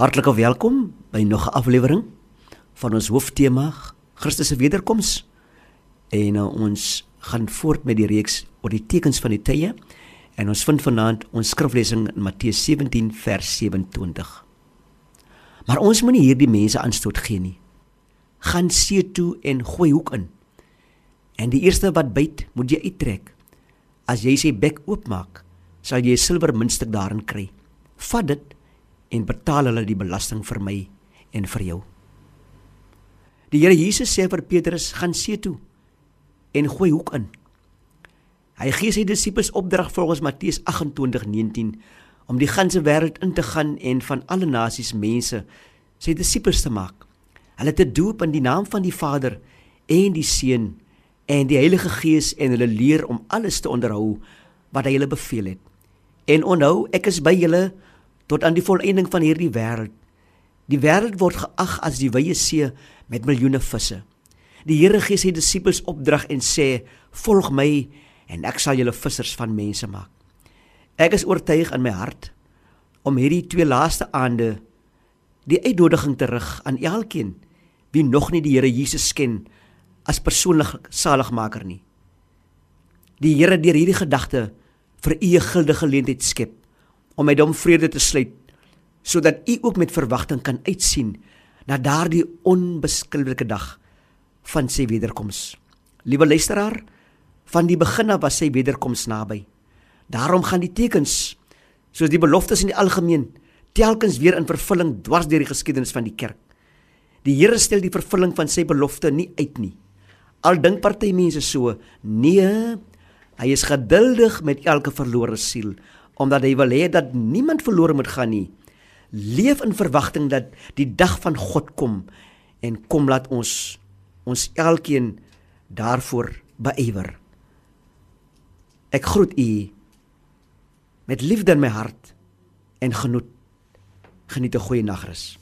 Hartlike welkom by nog 'n aflewering van ons hooftema Christus se wederkoms. En uh, ons gaan voort met die reeks oor die tekens van die tye en ons vind vanaand ons skriflesing in Matteus 17 vers 27. Maar ons moenie hierdie mense aanstoot gee nie. Gaan see toe en gooi hoek in. En die eerste wat byt, moet jy uittrek. As jy sy bek oopmaak, sal jy 'n silwer muntstuk daarin kry. Vat dit en betaal hulle die belasting vir my en vir jou. Die Here Jesus sê vir Petrus: "Gaan see toe en gooi hoek in." Hy gee sy disippels opdrag volgens Matteus 28:19 om die ganse wêreld in te gaan en van alle nasies mense sy disippels te maak. Hulle te doop in die naam van die Vader en die Seun en die Heilige Gees en hulle leer om alles te onderhou wat hy hulle beveel het. En onthou, ek is by julle tot aan die volëinding van hierdie wêreld. Die wêreld word geag as die wye see met miljoene visse. Die Here gee sy disippels opdrag en sê: "Volg my en ek sal julle vissers van mense maak." Ek is oortuig in my hart om hierdie twee laaste aande die uitnodiging te rig aan elkeen wie nog nie die Here Jesus ken as persoonlike saligmaker nie. Die Here deur hierdie gedagte vir u 'n guldige geleentheid skep om met hom vrede te sluit sodat u ook met verwagting kan uitsien na daardie onbeskryflike dag van sy wederkoms. Liewe luisteraar, van die begin af was sy wederkoms naby. Daarom gaan die tekens soos die beloftes in die algemeen telkens weer in vervulling dwars deur die geskiedenis van die kerk. Die Here stel die vervulling van sy belofte nie uit nie. Al dink party mense so, nee, hy is geduldig met elke verlore siel omdat hy wil hê dat niemand verlore moet gaan nie. Leef in verwagting dat die dag van God kom en kom laat ons ons elkeen daarvoor beywer. Ek groet u met liefde in my hart en genoot. Geniet 'n goeie nagrus.